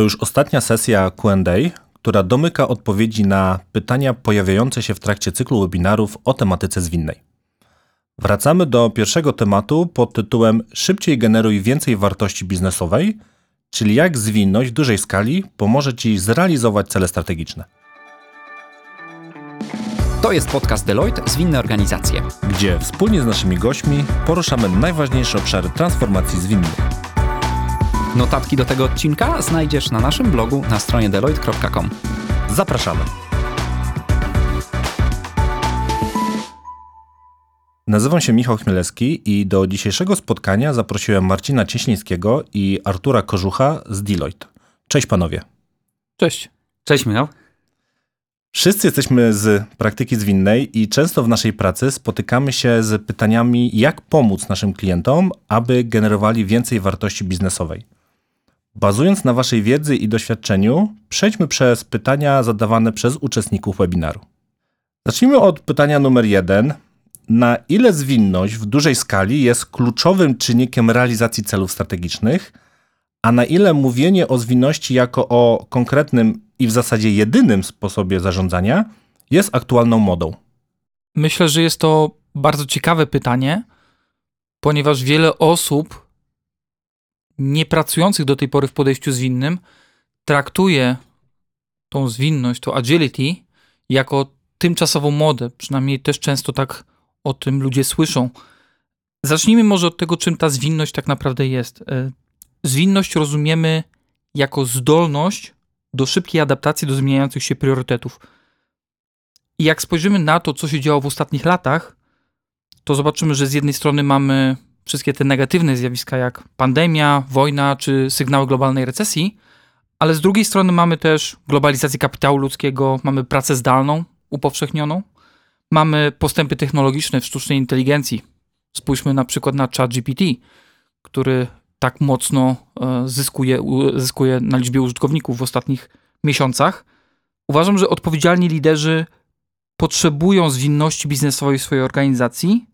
To już ostatnia sesja QA, która domyka odpowiedzi na pytania pojawiające się w trakcie cyklu webinarów o tematyce zwinnej. Wracamy do pierwszego tematu pod tytułem Szybciej generuj więcej wartości biznesowej, czyli jak zwinność w dużej skali pomoże Ci zrealizować cele strategiczne. To jest podcast Deloitte Zwinne Organizacje, gdzie wspólnie z naszymi gośćmi poruszamy najważniejsze obszary transformacji zwinnej. Notatki do tego odcinka znajdziesz na naszym blogu na stronie deloitte.com. Zapraszamy. Nazywam się Michał Chmielewski i do dzisiejszego spotkania zaprosiłem Marcina Cieślińskiego i Artura Kożucha z Deloitte. Cześć panowie. Cześć. Cześć Michał. Wszyscy jesteśmy z praktyki zwinnej i często w naszej pracy spotykamy się z pytaniami, jak pomóc naszym klientom, aby generowali więcej wartości biznesowej. Bazując na Waszej wiedzy i doświadczeniu, przejdźmy przez pytania zadawane przez uczestników webinaru. Zacznijmy od pytania numer jeden. Na ile zwinność w dużej skali jest kluczowym czynnikiem realizacji celów strategicznych, a na ile mówienie o zwinności jako o konkretnym i w zasadzie jedynym sposobie zarządzania jest aktualną modą? Myślę, że jest to bardzo ciekawe pytanie, ponieważ wiele osób nie pracujących do tej pory w podejściu zwinnym traktuje tą zwinność, to agility jako tymczasową modę. Przynajmniej też często tak o tym ludzie słyszą. Zacznijmy może od tego, czym ta zwinność tak naprawdę jest. E, zwinność rozumiemy jako zdolność do szybkiej adaptacji do zmieniających się priorytetów. I jak spojrzymy na to, co się działo w ostatnich latach, to zobaczymy, że z jednej strony mamy wszystkie te negatywne zjawiska, jak pandemia, wojna czy sygnały globalnej recesji, ale z drugiej strony mamy też globalizację kapitału ludzkiego, mamy pracę zdalną, upowszechnioną, mamy postępy technologiczne w sztucznej inteligencji. Spójrzmy na przykład na ChatGPT, który tak mocno e, zyskuje, zyskuje na liczbie użytkowników w ostatnich miesiącach. Uważam, że odpowiedzialni liderzy potrzebują zwinności biznesowej w swojej organizacji,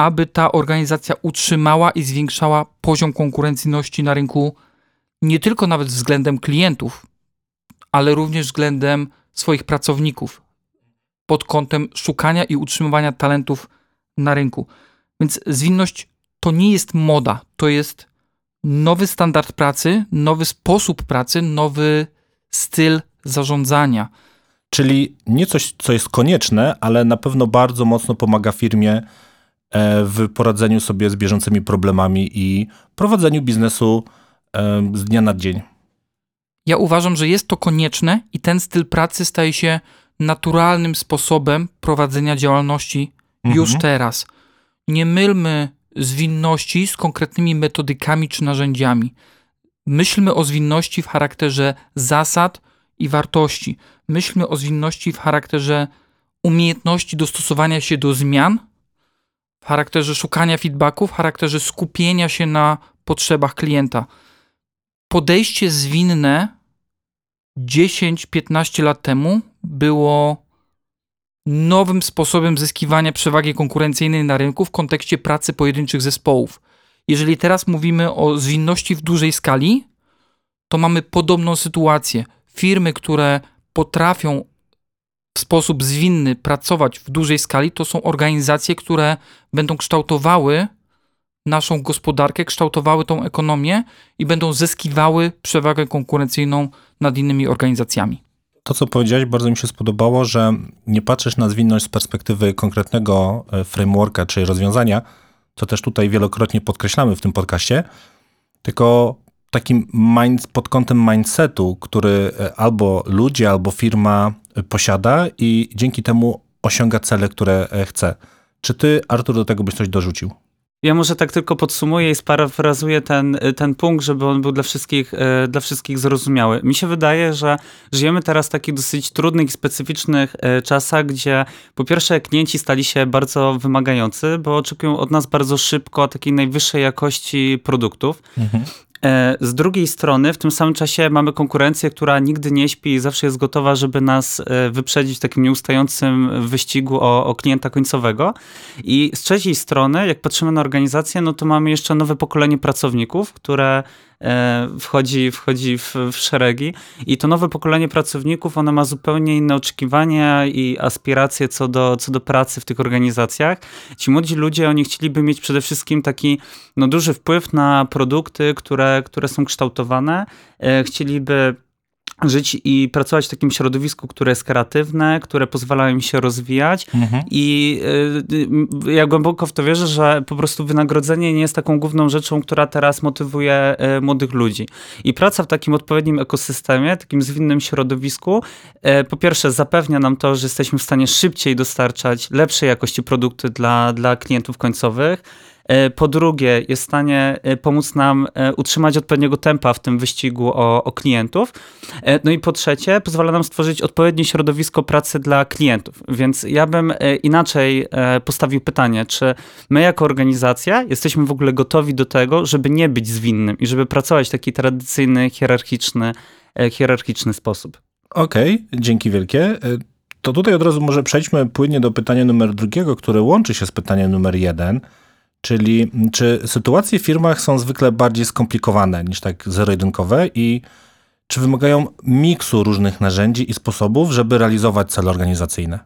aby ta organizacja utrzymała i zwiększała poziom konkurencyjności na rynku nie tylko nawet względem klientów, ale również względem swoich pracowników pod kątem szukania i utrzymywania talentów na rynku. Więc zwinność to nie jest moda, to jest nowy standard pracy, nowy sposób pracy, nowy styl zarządzania. Czyli nie coś, co jest konieczne, ale na pewno bardzo mocno pomaga firmie w poradzeniu sobie z bieżącymi problemami i prowadzeniu biznesu e, z dnia na dzień. Ja uważam, że jest to konieczne i ten styl pracy staje się naturalnym sposobem prowadzenia działalności mhm. już teraz. Nie mylmy zwinności z konkretnymi metodykami czy narzędziami. Myślmy o zwinności w charakterze zasad i wartości. Myślmy o zwinności w charakterze umiejętności dostosowania się do zmian w charakterze szukania feedbacku, w charakterze skupienia się na potrzebach klienta. Podejście zwinne 10-15 lat temu było nowym sposobem zyskiwania przewagi konkurencyjnej na rynku w kontekście pracy pojedynczych zespołów. Jeżeli teraz mówimy o zwinności w dużej skali, to mamy podobną sytuację. Firmy, które potrafią w sposób zwinny pracować w dużej skali, to są organizacje, które będą kształtowały naszą gospodarkę, kształtowały tą ekonomię i będą zyskiwały przewagę konkurencyjną nad innymi organizacjami. To, co powiedziałeś, bardzo mi się spodobało, że nie patrzysz na zwinność z perspektywy konkretnego e, frameworka czy rozwiązania, co też tutaj wielokrotnie podkreślamy w tym podcaście, tylko takim mind, pod kątem mindsetu, który e, albo ludzie, albo firma posiada i dzięki temu osiąga cele, które e, chce. Czy ty, Artur, do tego byś coś dorzucił? Ja może tak tylko podsumuję i sparafrazuję ten, ten punkt, żeby on był dla wszystkich, e, dla wszystkich zrozumiały. Mi się wydaje, że żyjemy teraz w takich dosyć trudnych i specyficznych e, czasach, gdzie po pierwsze klienci stali się bardzo wymagający, bo oczekują od nas bardzo szybko takiej najwyższej jakości produktów. Mhm. E, z drugiej strony, w tym samym czasie mamy konkurencję, która nigdy nie śpi i zawsze jest gotowa, żeby nas e, wyprzedzić w takim nieustającym wyścigu o, o, klienta końcowego. I z trzeciej strony, jak patrzymy na organizację, no to mamy jeszcze nowe pokolenie pracowników, które wchodzi, wchodzi w, w szeregi i to nowe pokolenie pracowników, ono ma zupełnie inne oczekiwania i aspiracje co do, co do pracy w tych organizacjach. Ci młodzi ludzie, oni chcieliby mieć przede wszystkim taki no, duży wpływ na produkty, które, które są kształtowane. E, chcieliby żyć i pracować w takim środowisku, które jest kreatywne, które pozwala im się rozwijać Mhm. i y, ja głęboko w to wierzę, że po prostu wynagrodzenie nie jest taką główną rzeczą, która teraz motywuje y, młodych ludzi. I praca w takim odpowiednim ekosystemie, takim zwinnym środowisku, y, po pierwsze zapewnia nam to, że jesteśmy w stanie szybciej dostarczać lepszej jakości produkty dla, dla klientów końcowych. E, Po drugie, jest w stanie e, pomóc nam e, utrzymać odpowiedniego tempa w tym wyścigu o, o klientów. No i po trzecie, pozwala nam stworzyć odpowiednie środowisko pracy dla klientów. Więc ja bym inaczej postawił pytanie, czy my jako organizacja jesteśmy w ogóle gotowi do tego, żeby nie być zwinnym i żeby pracować w taki tradycyjny, hierarchiczny, hierarchiczny sposób. Okej, dzięki wielkie. To tutaj od razu może przejdźmy płynnie do pytania numer drugiego, które łączy się z pytaniem numer jeden, czyli czy sytuacje w firmach są zwykle bardziej skomplikowane niż tak zero-jedynkowe i czy wymagają miksu różnych narzędzi i sposobów, żeby realizować cele organizacyjne?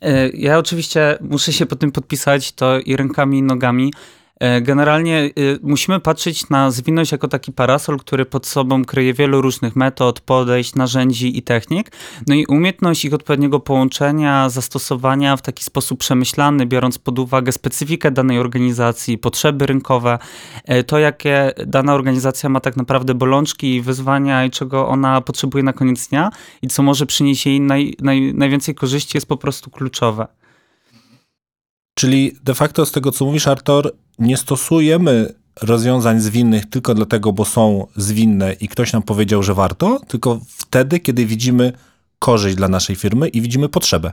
E, Ja oczywiście muszę się po tym podpisać, to i rękami, i nogami. E, Generalnie y, musimy patrzeć na zwinność jako taki parasol, który pod sobą kryje wielu różnych metod, podejść, narzędzi i technik. No i umiejętność ich odpowiedniego połączenia, zastosowania w taki sposób przemyślany, biorąc pod uwagę specyfikę danej organizacji, potrzeby rynkowe, e, to jakie dana organizacja ma tak naprawdę bolączki i wyzwania i czego ona potrzebuje na koniec dnia i co może przynieść jej naj, naj, najwięcej korzyści jest po prostu kluczowe. Czyli de facto z tego, co mówisz, Artur, nie stosujemy rozwiązań zwinnych tylko dlatego, bo są zwinne i ktoś nam powiedział, że warto, tylko wtedy, kiedy widzimy korzyść dla naszej firmy i widzimy potrzebę.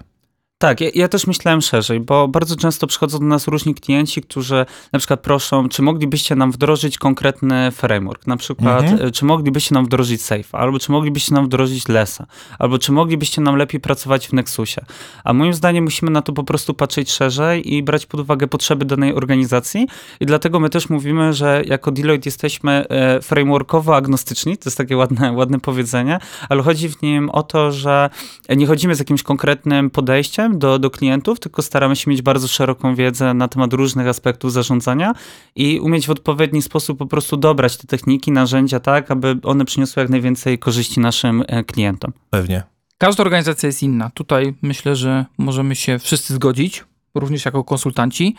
Tak, ja, ja też myślałem szerzej, bo bardzo często przychodzą do nas różni klienci, którzy na przykład proszą, czy moglibyście nam wdrożyć konkretny framework, na przykład, Mhm. e, czy moglibyście nam wdrożyć Safe, albo czy moglibyście nam wdrożyć Lesa, albo czy moglibyście nam lepiej pracować w Nexusie. A moim zdaniem musimy na to po prostu patrzeć szerzej i brać pod uwagę potrzeby danej organizacji i dlatego my też mówimy, że jako Deloitte jesteśmy e, frameworkowo agnostyczni, to jest takie ładne, ładne powiedzenie, ale chodzi w nim o to, że nie chodzimy z jakimś konkretnym podejściem do, do klientów, tylko staramy się mieć bardzo szeroką wiedzę na temat różnych aspektów zarządzania i umieć w odpowiedni sposób po prostu dobrać te techniki, narzędzia tak, aby one przyniosły jak najwięcej korzyści naszym e, klientom. Pewnie. Każda organizacja jest inna. Tutaj myślę, że możemy się wszyscy zgodzić, również jako konsultanci.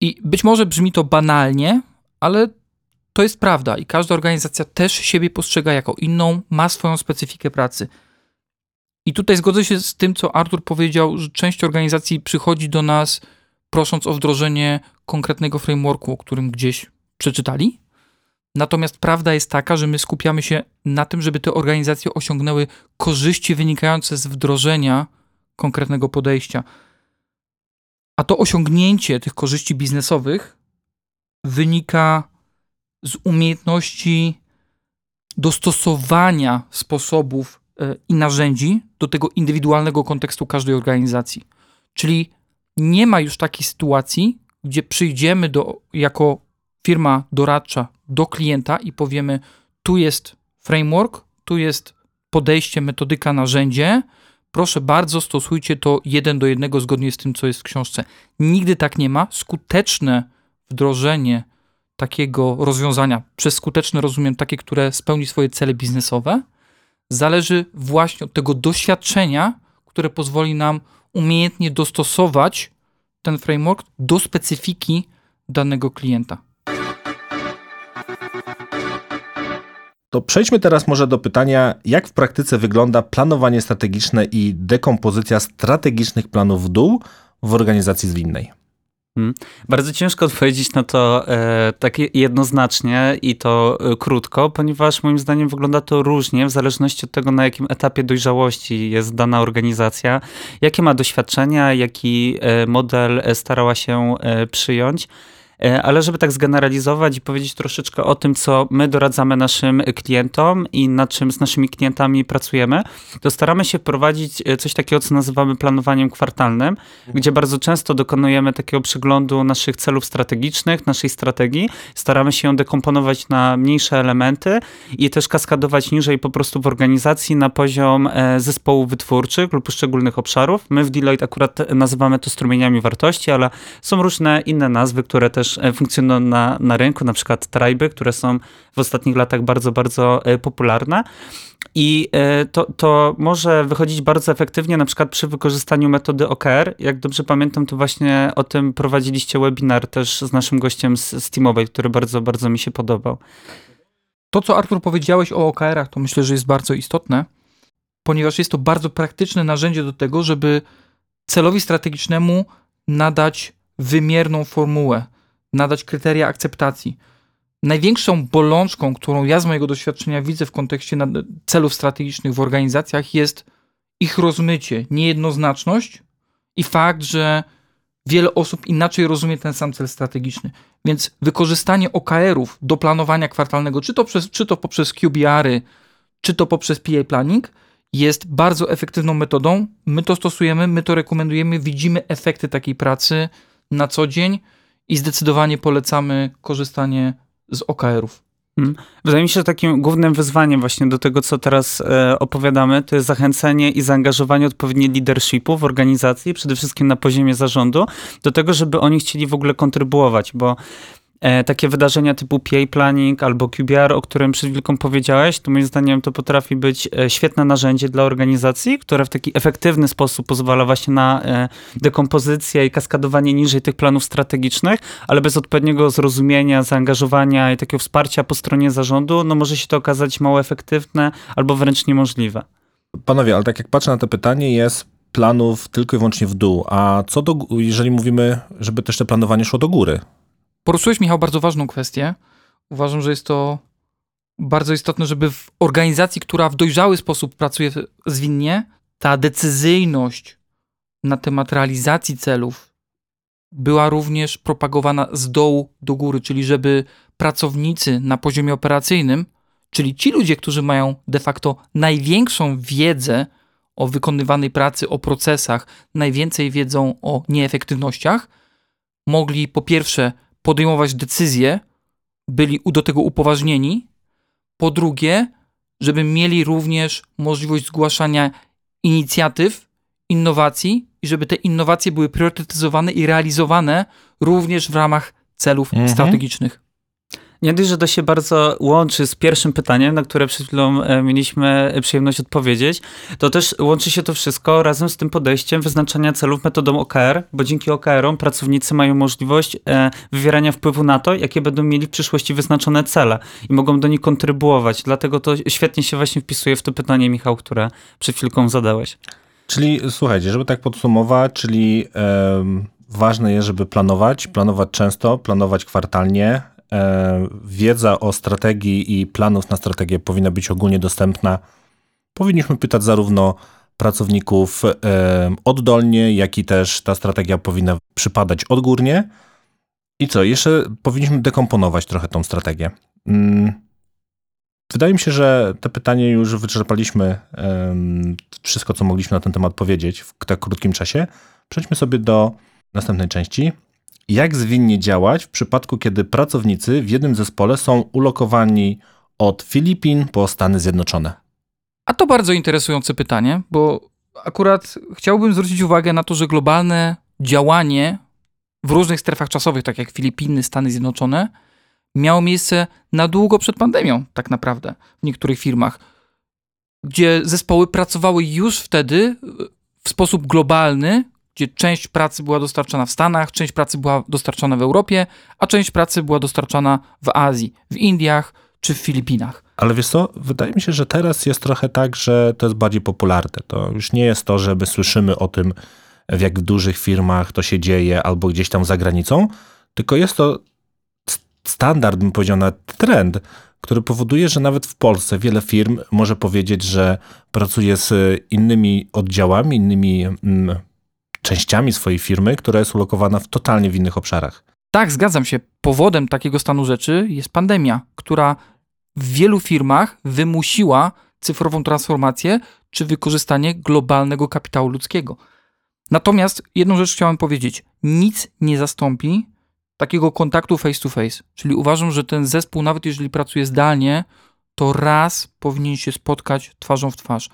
I być może brzmi to banalnie, ale to jest prawda. I każda organizacja też siebie postrzega jako inną, ma swoją specyfikę pracy. I tutaj zgodzę się z tym, co Artur powiedział, że część organizacji przychodzi do nas prosząc o wdrożenie konkretnego frameworku, o którym gdzieś przeczytali. Natomiast prawda jest taka, że my skupiamy się na tym, żeby te organizacje osiągnęły korzyści wynikające z wdrożenia konkretnego podejścia. A to osiągnięcie tych korzyści biznesowych wynika z umiejętności dostosowania sposobów i narzędzi do tego indywidualnego kontekstu każdej organizacji. Czyli nie ma już takiej sytuacji, gdzie przyjdziemy do, jako firma doradcza do klienta i powiemy: tu jest framework, tu jest podejście, metodyka, narzędzie. Proszę bardzo, stosujcie to jeden do jednego zgodnie z tym, co jest w książce. Nigdy tak nie ma. Skuteczne wdrożenie takiego rozwiązania, przez skuteczne rozumiem takie, które spełni swoje cele biznesowe, zależy właśnie od tego doświadczenia, które pozwoli nam umiejętnie dostosować ten framework do specyfiki danego klienta. To przejdźmy teraz może do pytania, jak w praktyce wygląda planowanie strategiczne i dekompozycja strategicznych planów w dół w organizacji zwinnej. Bardzo ciężko odpowiedzieć na to e, tak jednoznacznie i to e, krótko, ponieważ moim zdaniem wygląda to różnie w zależności od tego, na jakim etapie dojrzałości jest dana organizacja, jakie ma doświadczenia, jaki e, model e, starała się e, przyjąć. E, Ale żeby tak zgeneralizować i powiedzieć troszeczkę o tym, co my doradzamy naszym klientom i nad czym z naszymi klientami pracujemy, to staramy się prowadzić e, coś takiego, co nazywamy planowaniem kwartalnym, gdzie bardzo często dokonujemy takiego przeglądu naszych celów strategicznych, naszej strategii. Staramy się ją dekomponować na mniejsze elementy i też kaskadować niżej po prostu w organizacji na poziom e, zespołów wytwórczych lub poszczególnych obszarów. My w Deloitte akurat nazywamy to strumieniami wartości, ale są różne inne nazwy, które też e, funkcjonują na, na rynku, na przykład triby, które są w ostatnich latach bardzo, bardzo e, popularne. I e, to, to może wychodzić bardzo efektywnie, na przykład przy wykorzystaniu metody OKR. Jak dobrze pamiętam, to właśnie o tym prowadziliście webinar też z naszym gościem z, z T-Mobile, który bardzo, bardzo mi się podobał. To, co Artur powiedziałeś o OKR-ach, to myślę, że jest bardzo istotne, ponieważ jest to bardzo praktyczne narzędzie do tego, żeby celowi strategicznemu nadać wymierną formułę, nadać kryteria akceptacji. Największą bolączką, którą ja z mojego doświadczenia widzę w kontekście celów strategicznych w organizacjach, jest ich rozmycie, niejednoznaczność i fakt, że wiele osób inaczej rozumie ten sam cel strategiczny. Więc wykorzystanie OKR-ów do planowania kwartalnego, czy to, przez, czy to poprzez QBR-y, czy to poprzez PA Planning, jest bardzo efektywną metodą. My to stosujemy, my to rekomendujemy, widzimy efekty takiej pracy na co dzień i zdecydowanie polecamy korzystanie z OKR-ów. Wydaje mi się, że takim głównym wyzwaniem właśnie do tego, co teraz e, opowiadamy, to jest zachęcenie i zaangażowanie odpowiednio leadershipu w organizacji, przede wszystkim na poziomie zarządu, do tego, żeby oni chcieli w ogóle kontrybuować, bo takie wydarzenia typu PA Planning albo QBR, o którym przed chwilką powiedziałeś, to moim zdaniem to potrafi być e, świetne narzędzie dla organizacji, które w taki efektywny sposób pozwala właśnie na e, dekompozycję i kaskadowanie niżej tych planów strategicznych, ale bez odpowiedniego zrozumienia, zaangażowania i takiego wsparcia po stronie zarządu, no może się to okazać mało efektywne albo wręcz niemożliwe. Panowie, ale tak jak patrzę na to pytanie, jest planów tylko i wyłącznie w dół. A co do, jeżeli mówimy, żeby też to planowanie szło do góry? Poruszyłeś, Michał, bardzo ważną kwestię. Uważam, że jest to bardzo istotne, żeby w organizacji, która w dojrzały sposób pracuje zwinnie, ta decyzyjność na temat realizacji celów była również propagowana z dołu do góry, czyli żeby pracownicy na poziomie operacyjnym, czyli ci ludzie, którzy mają de facto największą wiedzę o wykonywanej pracy, o procesach, najwięcej wiedzą o nieefektywnościach, mogli po pierwsze podejmować decyzje, byli do tego upoważnieni. Po drugie, żeby mieli również możliwość zgłaszania inicjatyw, innowacji i żeby te innowacje były priorytetyzowane i realizowane również w ramach celów Mhm. strategicznych. Nie dość, że to się bardzo łączy z pierwszym pytaniem, na które przed chwilą e, mieliśmy przyjemność odpowiedzieć, to też łączy się to wszystko razem z tym podejściem wyznaczania celów metodą OKR, bo dzięki OKR-om pracownicy mają możliwość e, wywierania wpływu na to, jakie będą mieli w przyszłości wyznaczone cele i mogą do nich kontrybuować. Dlatego to świetnie się właśnie wpisuje w to pytanie, Michał, które przed chwilką zadałeś. Czyli słuchajcie, żeby tak podsumować, czyli ważne jest, żeby planować, planować często, planować kwartalnie. E, wiedza o strategii i planów na strategię powinna być ogólnie dostępna. Powinniśmy pytać zarówno pracowników em, oddolnie, jak i też ta strategia powinna przypadać odgórnie. I co, jeszcze powinniśmy dekomponować trochę tą strategię. Mm, Wydaje mi się, że te pytanie już wyczerpaliśmy wszystko, co mogliśmy na ten temat powiedzieć w tak krótkim czasie. Przejdźmy sobie do następnej części. Jak zwinnie działać w przypadku, kiedy pracownicy w jednym zespole są ulokowani od Filipin po Stany Zjednoczone? A to bardzo interesujące pytanie, bo akurat chciałbym zwrócić uwagę na to, że globalne działanie w różnych strefach czasowych, tak jak Filipiny, Stany Zjednoczone, miało miejsce na długo przed pandemią, tak naprawdę, w niektórych firmach, gdzie zespoły pracowały już wtedy w sposób globalny, gdzie część pracy była dostarczana w Stanach, część pracy była dostarczana w Europie, a część pracy była dostarczana w Azji, w Indiach czy w Filipinach. Ale wiesz co, wydaje mi się, że teraz jest trochę tak, że to jest bardziej popularne. To już nie jest to, że my słyszymy o tym, w jak w dużych firmach to się dzieje, albo gdzieś tam za granicą, tylko jest to standard, bym powiedział, nawet trend, który powoduje, że nawet w Polsce wiele firm może powiedzieć, że pracuje z innymi oddziałami, innymi mm, częściami swojej firmy, która jest ulokowana w totalnie w innych obszarach. Tak, zgadzam się. powodem takiego stanu rzeczy jest pandemia, która w wielu firmach wymusiła cyfrową transformację czy wykorzystanie globalnego kapitału ludzkiego. Natomiast jedną rzecz chciałem powiedzieć: nic nie zastąpi takiego kontaktu face to face. Czyli uważam, że ten zespół, nawet jeżeli pracuje zdalnie, to raz powinien się spotkać twarzą w twarz.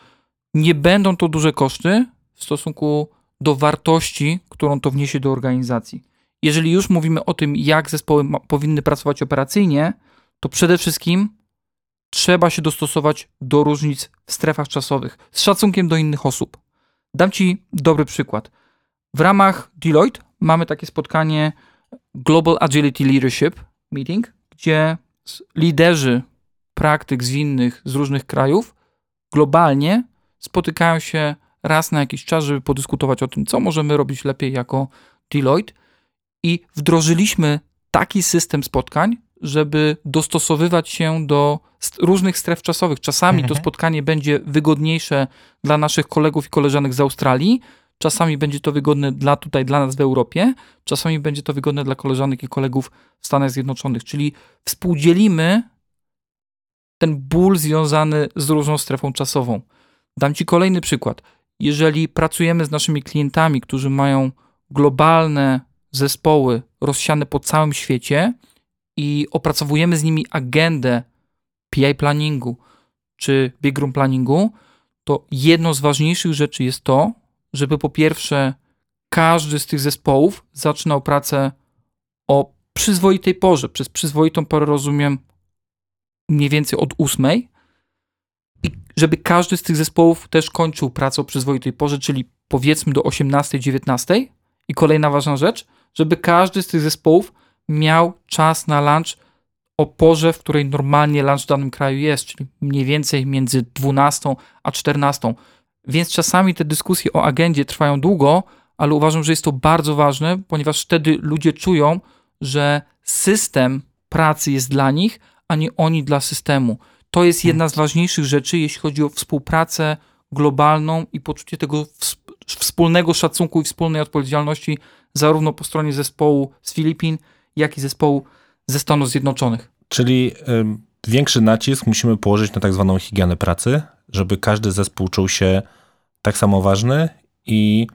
Nie będą to duże koszty w stosunku do wartości, którą to wniesie do organizacji. Jeżeli już mówimy o tym, jak zespoły powinny pracować operacyjnie, to przede wszystkim trzeba się dostosować do różnic w strefach czasowych z szacunkiem do innych osób. Dam Ci dobry przykład. W ramach Deloitte mamy takie spotkanie Global Agility Leadership Meeting, gdzie liderzy praktyk zwinnych z różnych krajów globalnie spotykają się raz na jakiś czas, żeby podyskutować o tym, co możemy robić lepiej jako Deloitte. I wdrożyliśmy taki system spotkań, żeby dostosowywać się do różnych stref czasowych. Czasami to Mhm. spotkanie będzie wygodniejsze dla naszych kolegów i koleżanek z Australii, czasami będzie to wygodne dla tutaj, dla nas w Europie, czasami będzie to wygodne dla koleżanek i kolegów w Stanach Zjednoczonych. Czyli współdzielimy ten ból związany z różną strefą czasową. Dam Ci kolejny przykład. Jeżeli pracujemy z naszymi klientami, którzy mają globalne zespoły rozsiane po całym świecie i opracowujemy z nimi agendę PI planningu czy big room planningu, to jedną z ważniejszych rzeczy jest to, żeby po pierwsze każdy z tych zespołów zaczynał pracę o przyzwoitej porze. Przez przyzwoitą porę rozumiem mniej więcej od ósmej i żeby każdy z tych zespołów też kończył pracę o przyzwoitej porze, czyli powiedzmy do 18-19. I kolejna ważna rzecz, żeby każdy z tych zespołów miał czas na lunch o porze, w której normalnie lunch w danym kraju jest, czyli mniej więcej między 12 a 14. Więc czasami te dyskusje o agendzie trwają długo, ale uważam, że jest to bardzo ważne, ponieważ wtedy ludzie czują, że system pracy jest dla nich, a nie oni dla systemu. To jest jedna z ważniejszych rzeczy, jeśli chodzi o współpracę globalną i poczucie tego ws- wspólnego szacunku i wspólnej odpowiedzialności, zarówno po stronie zespołu z Filipin, jak i zespołu ze Stanów Zjednoczonych. Czyli ym, większy nacisk musimy położyć na tak zwaną higienę pracy, żeby każdy zespół czuł się tak samo ważny i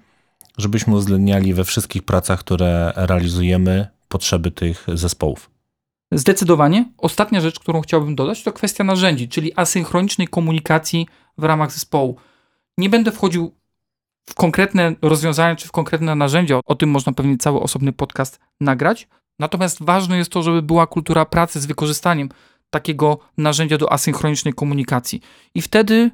żebyśmy uwzględniali we wszystkich pracach, które realizujemy, potrzeby tych zespołów. Zdecydowanie. Ostatnia rzecz, którą chciałbym dodać, to kwestia narzędzi, czyli asynchronicznej komunikacji w ramach zespołu. Nie będę wchodził w konkretne rozwiązania czy w konkretne narzędzia, o tym można pewnie cały osobny podcast nagrać. Natomiast ważne jest to, żeby była kultura pracy z wykorzystaniem takiego narzędzia do asynchronicznej komunikacji. I wtedy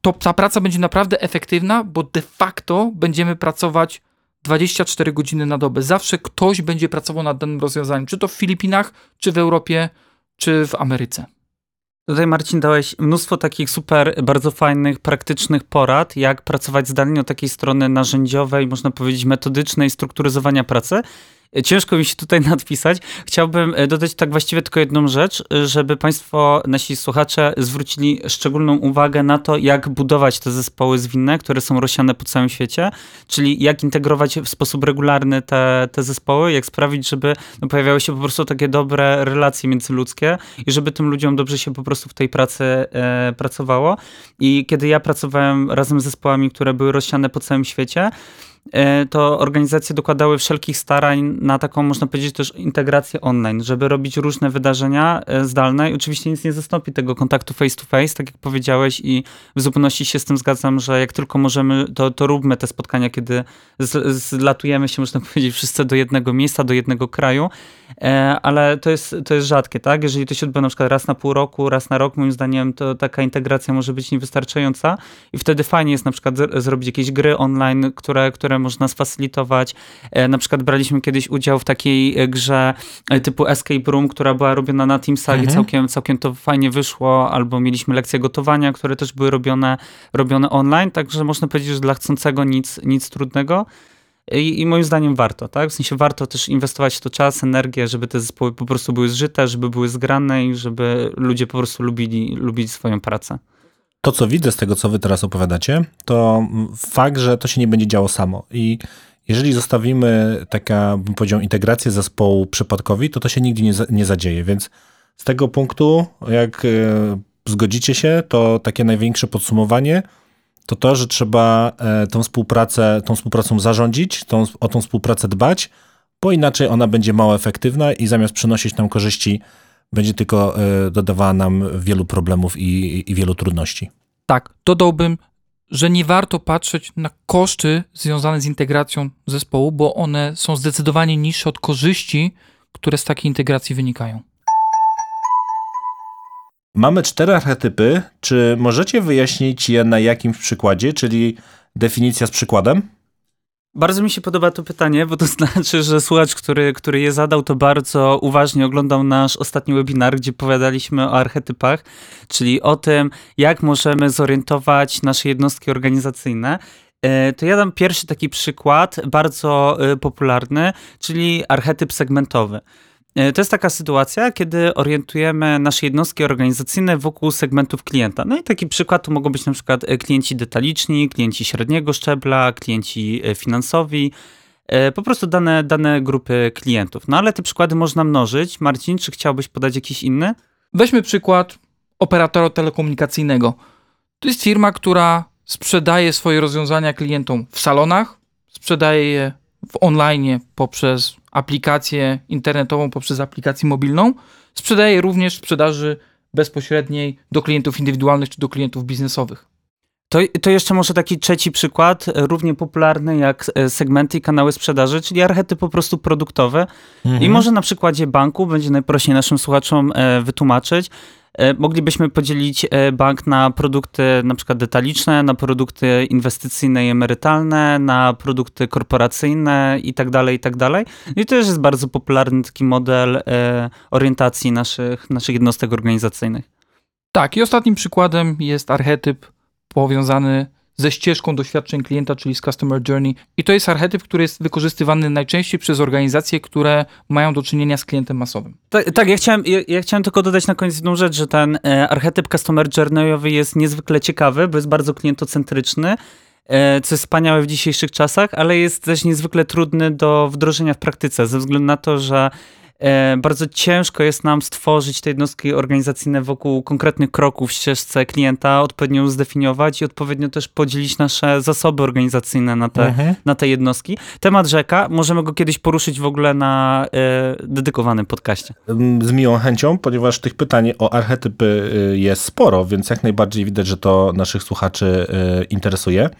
to ta praca będzie naprawdę efektywna, bo de facto będziemy pracować 24 godziny na dobę. Zawsze ktoś będzie pracował nad danym rozwiązaniem, czy to w Filipinach, czy w Europie, czy w Ameryce. Tutaj Marcin dałeś mnóstwo takich super, bardzo fajnych, praktycznych porad, jak pracować zdalnie od takiej strony narzędziowej, można powiedzieć metodycznej, strukturyzowania pracy. Ciężko mi się tutaj nadpisać. Chciałbym e, dodać tak właściwie tylko jedną rzecz, żeby Państwo, nasi słuchacze, zwrócili szczególną uwagę na to, jak budować te zespoły zwinne, które są rozsiane po całym świecie, czyli jak integrować w sposób regularny te, te zespoły, jak sprawić, żeby no, pojawiały się po prostu takie dobre relacje międzyludzkie i żeby tym ludziom dobrze się po prostu w tej pracy e, pracowało. I kiedy ja pracowałem razem z zespołami, które były rozsiane po całym świecie, e, to organizacje dokładały wszelkich starań na taką, można powiedzieć, też integrację online, żeby robić różne wydarzenia e, zdalne. I oczywiście nic nie zastąpi tego kontaktu face to face, tak jak powiedziałeś, i w zupełności się z tym zgadzam, że jak tylko możemy, to, to róbmy te spotkania, kiedy zlatujemy się, można powiedzieć, wszyscy do jednego miejsca, do jednego kraju, e, ale to jest, to jest rzadkie, tak? Jeżeli to się odbywa na przykład raz na pół roku, raz na rok, moim zdaniem, to taka integracja może być niewystarczająca i wtedy fajnie jest na przykład zrobić jakieś gry online, które, które można sfacylitować. E, Na przykład braliśmy kiedyś udział w takiej e, grze e, typu Escape Room, która była robiona na Teamsach i Mhm. całkiem, całkiem to fajnie wyszło, albo mieliśmy lekcje gotowania, które też były robione, robione online, także można powiedzieć, że dla chcącego nic, nic trudnego. I, I moim zdaniem warto, tak? W sensie warto też inwestować w to czas, energię, żeby te zespoły po prostu były zżyte, żeby były zgrane i żeby ludzie po prostu lubili, lubili swoją pracę. To, co widzę z tego, co wy teraz opowiadacie, to fakt, że to się nie będzie działo samo. I Jeżeli zostawimy taka, bym powiedział, integrację zespołu przypadkowi, to to się nigdy nie, nie zadzieje, więc z tego punktu, jak e, zgodzicie się, to takie największe podsumowanie to to, że trzeba e, tą współpracę, tą współpracą zarządzić, tą, o tą współpracę dbać, bo inaczej ona będzie mało efektywna i zamiast przynosić nam korzyści, będzie tylko e, dodawała nam wielu problemów i, i wielu trudności. Tak, dodałbym, że nie warto patrzeć na koszty związane z integracją zespołu, bo one są zdecydowanie niższe od korzyści, które z takiej integracji wynikają. Mamy cztery archetypy. Czy możecie wyjaśnić je na jakimś przykładzie, czyli definicja z przykładem? Bardzo mi się podoba to pytanie, bo to znaczy, że słuchacz, który, który je zadał, to bardzo uważnie oglądał nasz ostatni webinar, gdzie powiadaliśmy o archetypach, czyli o tym, jak możemy zorientować nasze jednostki organizacyjne. E, To ja dam pierwszy taki przykład, bardzo e, popularny, czyli archetyp segmentowy. E, To jest taka sytuacja, kiedy orientujemy nasze jednostki organizacyjne wokół segmentów klienta. No i taki przykład to mogą być na przykład e, klienci detaliczni, klienci średniego szczebla, klienci e, finansowi, po prostu dane, dane grupy klientów. No ale te przykłady można mnożyć. Marcin, czy chciałbyś podać jakiś inny? Weźmy przykład operatora telekomunikacyjnego. To jest firma, która sprzedaje swoje rozwiązania klientom w salonach, sprzedaje je w online poprzez aplikację internetową, poprzez aplikację mobilną, sprzedaje je również w sprzedaży bezpośredniej do klientów indywidualnych czy do klientów biznesowych. To, to jeszcze może taki trzeci przykład, e, równie popularny jak e, segmenty i kanały sprzedaży, czyli archetyp po prostu produktowy. I może na przykładzie banku będzie najprościej naszym słuchaczom e, wytłumaczyć. E, Moglibyśmy podzielić e, bank na produkty na przykład detaliczne, na produkty inwestycyjne i emerytalne, na produkty korporacyjne i tak dalej, i tak dalej. I to też jest bardzo popularny taki model e, orientacji naszych, naszych jednostek organizacyjnych. Tak, i ostatnim przykładem jest archetyp powiązany ze ścieżką doświadczeń klienta, czyli z Customer Journey. I to jest archetyp, który jest wykorzystywany najczęściej przez organizacje, które mają do czynienia z klientem masowym. Tak, tak ja, chciałem, ja, ja chciałem tylko dodać na koniec jedną rzecz, że ten e, archetyp customer journeyowy jest niezwykle ciekawy, bo jest bardzo klientocentryczny, e, co jest wspaniałe w dzisiejszych czasach, ale jest też niezwykle trudny do wdrożenia w praktyce, ze względu na to, że bardzo ciężko jest nam stworzyć te jednostki organizacyjne wokół konkretnych kroków w ścieżce klienta, odpowiednio zdefiniować i odpowiednio też podzielić nasze zasoby organizacyjne na te, Mhm. na te jednostki. Temat rzeka, możemy go kiedyś poruszyć w ogóle na e, dedykowanym podcaście. Z miłą chęcią, ponieważ tych pytań o archetypy y, jest sporo, więc jak najbardziej widać, że to naszych słuchaczy y, interesuje.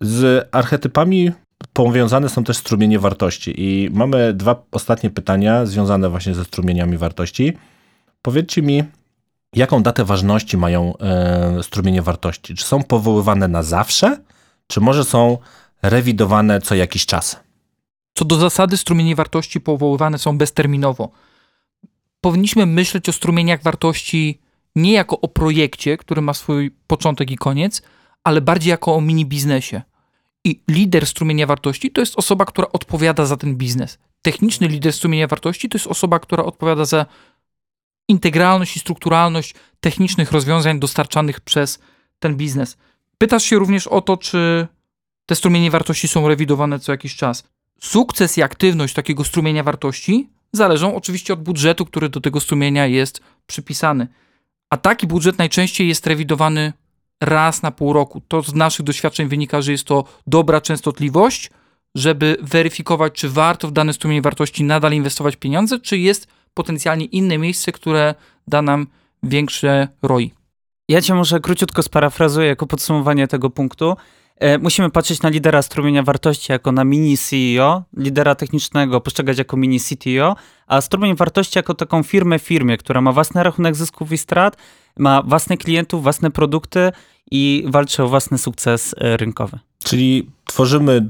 Z archetypami powiązane są też strumienie wartości i mamy dwa ostatnie pytania związane właśnie ze strumieniami wartości. Powiedzcie mi, jaką datę ważności mają e, strumienie wartości? Czy są powoływane na zawsze, czy może są rewidowane co jakiś czas? Co do zasady, strumienie wartości powoływane są bezterminowo. Powinniśmy myśleć o strumieniach wartości nie jako o projekcie, który ma swój początek i koniec, ale bardziej jako o mini biznesie. I lider strumienia wartości to jest osoba, która odpowiada za ten biznes. Techniczny lider strumienia wartości to jest osoba, która odpowiada za integralność i strukturalność technicznych rozwiązań dostarczanych przez ten biznes. Pytasz się również o to, czy te strumienie wartości są rewidowane co jakiś czas. Sukces i aktywność takiego strumienia wartości zależą oczywiście od budżetu, który do tego strumienia jest przypisany. A taki budżet najczęściej jest rewidowany raz na pół roku. To z naszych doświadczeń wynika, że jest to dobra częstotliwość, żeby weryfikować, czy warto w dany strumień wartości nadal inwestować pieniądze, czy jest potencjalnie inne miejsce, które da nam większe ROI. Ja cię może króciutko sparafrazuję jako podsumowanie tego punktu. E, musimy patrzeć na lidera strumienia wartości jako na mini CEO, lidera technicznego postrzegać jako mini CTO, a strumień wartości jako taką firmę w firmie, która ma własny rachunek zysków i strat, ma własnych klientów, własne produkty i walczy o własny sukces e, rynkowy. Czyli tworzymy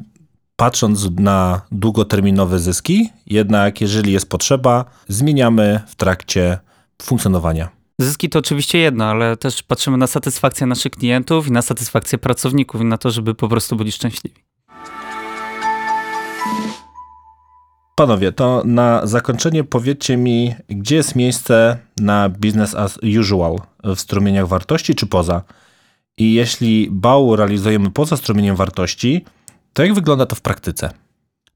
patrząc na długoterminowe zyski, jednak jeżeli jest potrzeba, zmieniamy w trakcie funkcjonowania. Zyski to oczywiście jedno, ale też patrzymy na satysfakcję naszych klientów i na satysfakcję pracowników i na to, żeby po prostu byli szczęśliwi. Panowie, to na zakończenie powiedzcie mi, gdzie jest miejsce na business as usual w strumieniach wartości czy poza? I jeśli bał realizujemy poza strumieniem wartości, to jak wygląda to w praktyce?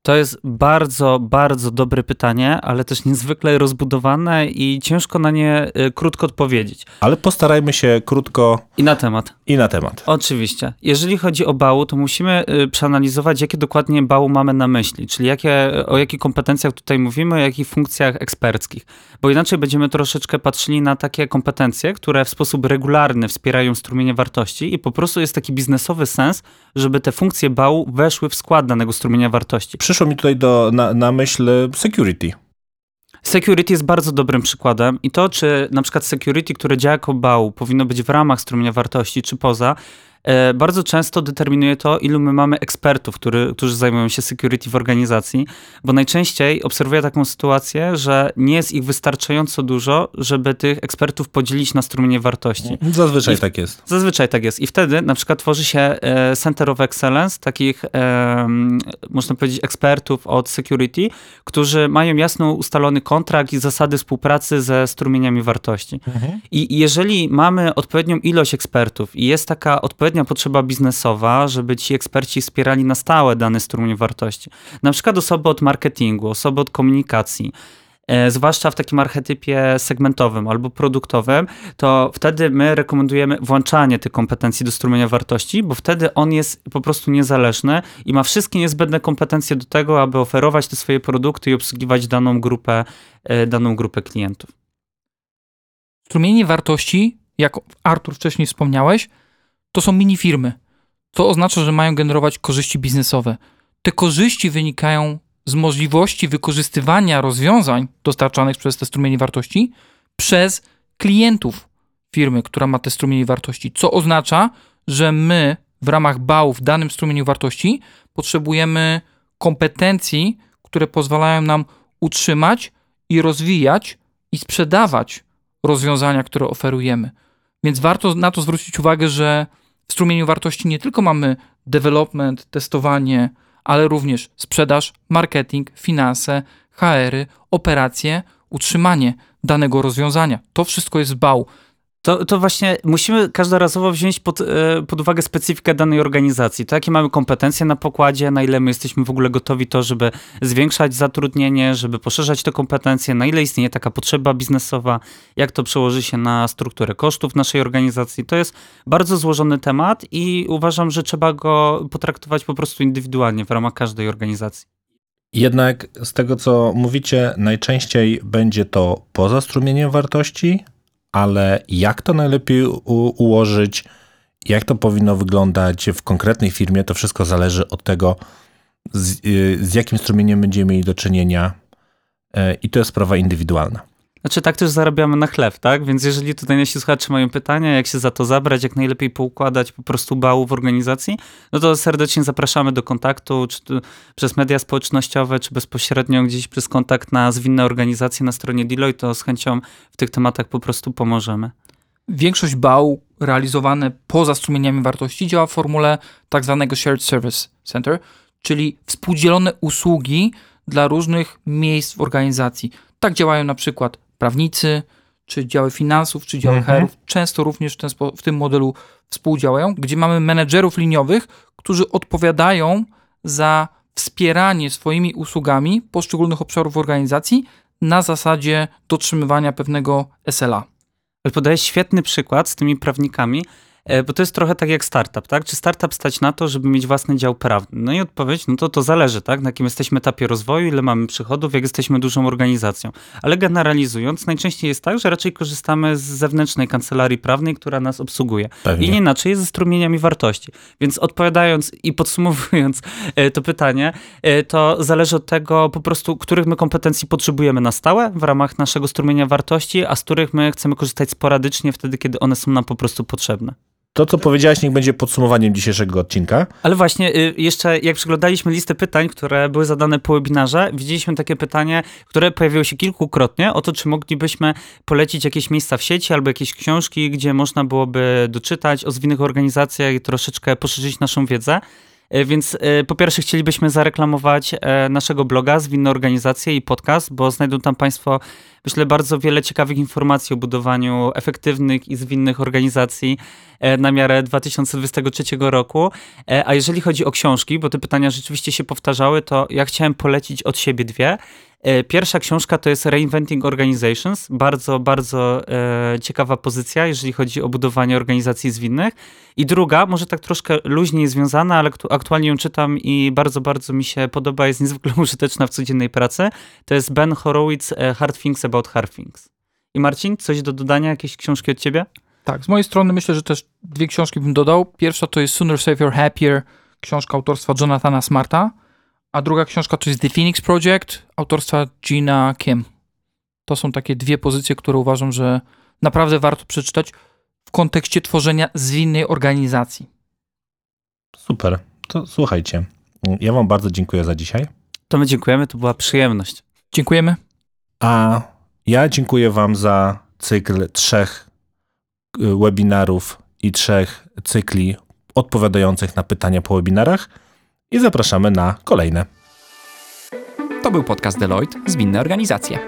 To jest bardzo, bardzo dobre pytanie, ale też niezwykle rozbudowane i ciężko na nie y, krótko odpowiedzieć. Ale postarajmy się krótko I na temat. i na temat. Oczywiście. Jeżeli chodzi o bału, to musimy y, przeanalizować, jakie dokładnie bału mamy na myśli, czyli jakie, o jakich kompetencjach tutaj mówimy, o jakich funkcjach eksperckich. Bo inaczej będziemy troszeczkę patrzyli na takie kompetencje, które w sposób regularny wspierają strumienie wartości i po prostu jest taki biznesowy sens, żeby te funkcje bału weszły w skład danego strumienia wartości. Przyszło mi tutaj do, na, na myśl security. Security jest bardzo dobrym przykładem i to, czy na przykład security, które działa jako bał, powinno być w ramach strumienia wartości, czy poza, bardzo często determinuje to, ilu my mamy ekspertów, który, którzy zajmują się security w organizacji, bo najczęściej obserwuję taką sytuację, że nie jest ich wystarczająco dużo, żeby tych ekspertów podzielić na strumienie wartości. Zazwyczaj I w- tak jest. Zazwyczaj tak jest. I wtedy na przykład tworzy się e, Center of Excellence, takich, em, można powiedzieć, ekspertów od security, którzy mają jasno ustalony kontrakt i zasady współpracy ze strumieniami wartości. I i jeżeli mamy odpowiednią ilość ekspertów i jest taka odpowiednia potrzeba biznesowa, żeby ci eksperci wspierali na stałe dany strumień wartości, na przykład osoby od marketingu, osoby od komunikacji, e, zwłaszcza w takim archetypie segmentowym albo produktowym, to wtedy my rekomendujemy włączanie tych kompetencji do strumienia wartości, bo wtedy on jest po prostu niezależny i ma wszystkie niezbędne kompetencje do tego, aby oferować te swoje produkty i obsługiwać daną grupę, e, daną grupę klientów. Strumienie wartości, jak Artur wcześniej wspomniałeś, to są mini firmy. To oznacza, że mają generować korzyści biznesowe. Te korzyści wynikają z możliwości wykorzystywania rozwiązań dostarczanych przez te strumienie wartości przez klientów firmy, która ma te strumienie wartości, co oznacza, że my w ramach bału w danym strumieniu wartości potrzebujemy kompetencji, które pozwalają nam utrzymać i rozwijać i sprzedawać rozwiązania, które oferujemy. Więc warto na to zwrócić uwagę, że strumieniu wartości nie tylko mamy development, testowanie, ale również sprzedaż, marketing, finanse, HR-y, operacje, utrzymanie danego rozwiązania. To wszystko jest bał. To, to właśnie musimy każdorazowo wziąć pod, e, pod uwagę specyfikę danej organizacji. To jakie mamy kompetencje na pokładzie, na ile my jesteśmy w ogóle gotowi to, żeby zwiększać zatrudnienie, żeby poszerzać te kompetencje, na ile istnieje taka potrzeba biznesowa, jak to przełoży się na strukturę kosztów naszej organizacji. To jest bardzo złożony temat i uważam, że trzeba go potraktować po prostu indywidualnie w ramach każdej organizacji. Jednak z tego, co mówicie, najczęściej będzie to poza strumieniem wartości, ale jak to najlepiej ułożyć, jak to powinno wyglądać w konkretnej firmie, to wszystko zależy od tego, z, y, z jakim strumieniem będziemy mieli do czynienia. Y, I to jest sprawa indywidualna. Znaczy tak też zarabiamy na chleb, tak? Więc jeżeli tutaj nasi słuchacze mają pytania, jak się za to zabrać, jak najlepiej poukładać po prostu bału w organizacji, no to serdecznie zapraszamy do kontaktu, czy przez media społecznościowe, czy bezpośrednio gdzieś przez kontakt na zwinne organizacje na stronie Deloitte, to z chęcią w tych tematach po prostu pomożemy. Większość bał realizowane poza strumieniami wartości działa w formule tak zwanego Shared Service Center, czyli współdzielone usługi dla różnych miejsc w organizacji. Tak działają na przykład prawnicy, czy działy finansów, czy działy Mhm. HR-ów. Często również w, ten w tym modelu współdziałają, gdzie mamy menedżerów liniowych, którzy odpowiadają za wspieranie swoimi usługami poszczególnych obszarów organizacji na zasadzie dotrzymywania pewnego SLA. Ale podajesz świetny przykład z tymi prawnikami, bo to jest trochę tak jak startup, tak? Czy startup stać na to, żeby mieć własny dział prawny? No i odpowiedź, no to to zależy, tak? Na jakim jesteśmy etapie rozwoju, ile mamy przychodów, jak jesteśmy dużą organizacją. Ale generalizując, najczęściej jest tak, że raczej korzystamy z zewnętrznej kancelarii prawnej, która nas obsługuje. Pewnie. I nie inaczej jest ze strumieniami wartości. Więc odpowiadając i podsumowując e, to pytanie, e, to zależy od tego po prostu, których my kompetencji potrzebujemy na stałe w ramach naszego strumienia wartości, a z których my chcemy korzystać sporadycznie wtedy, kiedy one są nam po prostu potrzebne. To, co powiedziałeś, niech będzie podsumowaniem dzisiejszego odcinka. Ale właśnie, y, jeszcze jak przeglądaliśmy listę pytań, które były zadane po webinarze, widzieliśmy takie pytanie, które pojawiło się kilkukrotnie, o to, czy moglibyśmy polecić jakieś miejsca w sieci albo jakieś książki, gdzie można byłoby doczytać o zwinnych organizacjach i troszeczkę poszerzyć naszą wiedzę. Y, Więc y, po pierwsze chcielibyśmy zareklamować naszego bloga Zwinne Organizacje i podcast, bo znajdą tam Państwo, myślę, bardzo wiele ciekawych informacji o budowaniu efektywnych i zwinnych organizacji. e, na miarę 2023 roku. E, A jeżeli chodzi o książki, bo te pytania rzeczywiście się powtarzały, to ja chciałem polecić od siebie dwie. E, Pierwsza książka to jest Reinventing Organizations. Bardzo, bardzo e, ciekawa pozycja, jeżeli chodzi o budowanie organizacji zwinnych. I druga, może tak troszkę luźniej związana, ale aktu- aktualnie ją czytam i bardzo, bardzo mi się podoba, jest niezwykle użyteczna w codziennej pracy. To jest Ben Horowitz, Hard Things About Hard Things. I Marcin, coś do dodania, jakieś książki od ciebie? Tak, z mojej strony myślę, że też dwie książki bym dodał. Pierwsza to jest Sooner Safer Happier, książka autorstwa Jonathana Smarta, a druga książka to jest The Phoenix Project, autorstwa Gina Kim. To są takie dwie pozycje, które uważam, że naprawdę warto przeczytać w kontekście tworzenia zwinnej organizacji. Super. To słuchajcie, ja wam bardzo dziękuję za dzisiaj. To my dziękujemy, to była przyjemność. Dziękujemy. A ja dziękuję Wam za cykl trzech y, webinarów i trzech cykli odpowiadających na pytania po webinarach i zapraszamy na kolejne. To był podcast Deloitte Zwinne Organizacje.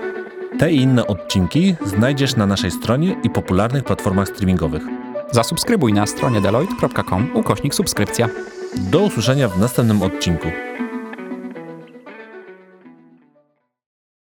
Te i inne odcinki znajdziesz na naszej stronie i popularnych platformach streamingowych. Zasubskrybuj na stronie deloitte.com ukośnik subskrypcja. Do usłyszenia w następnym odcinku.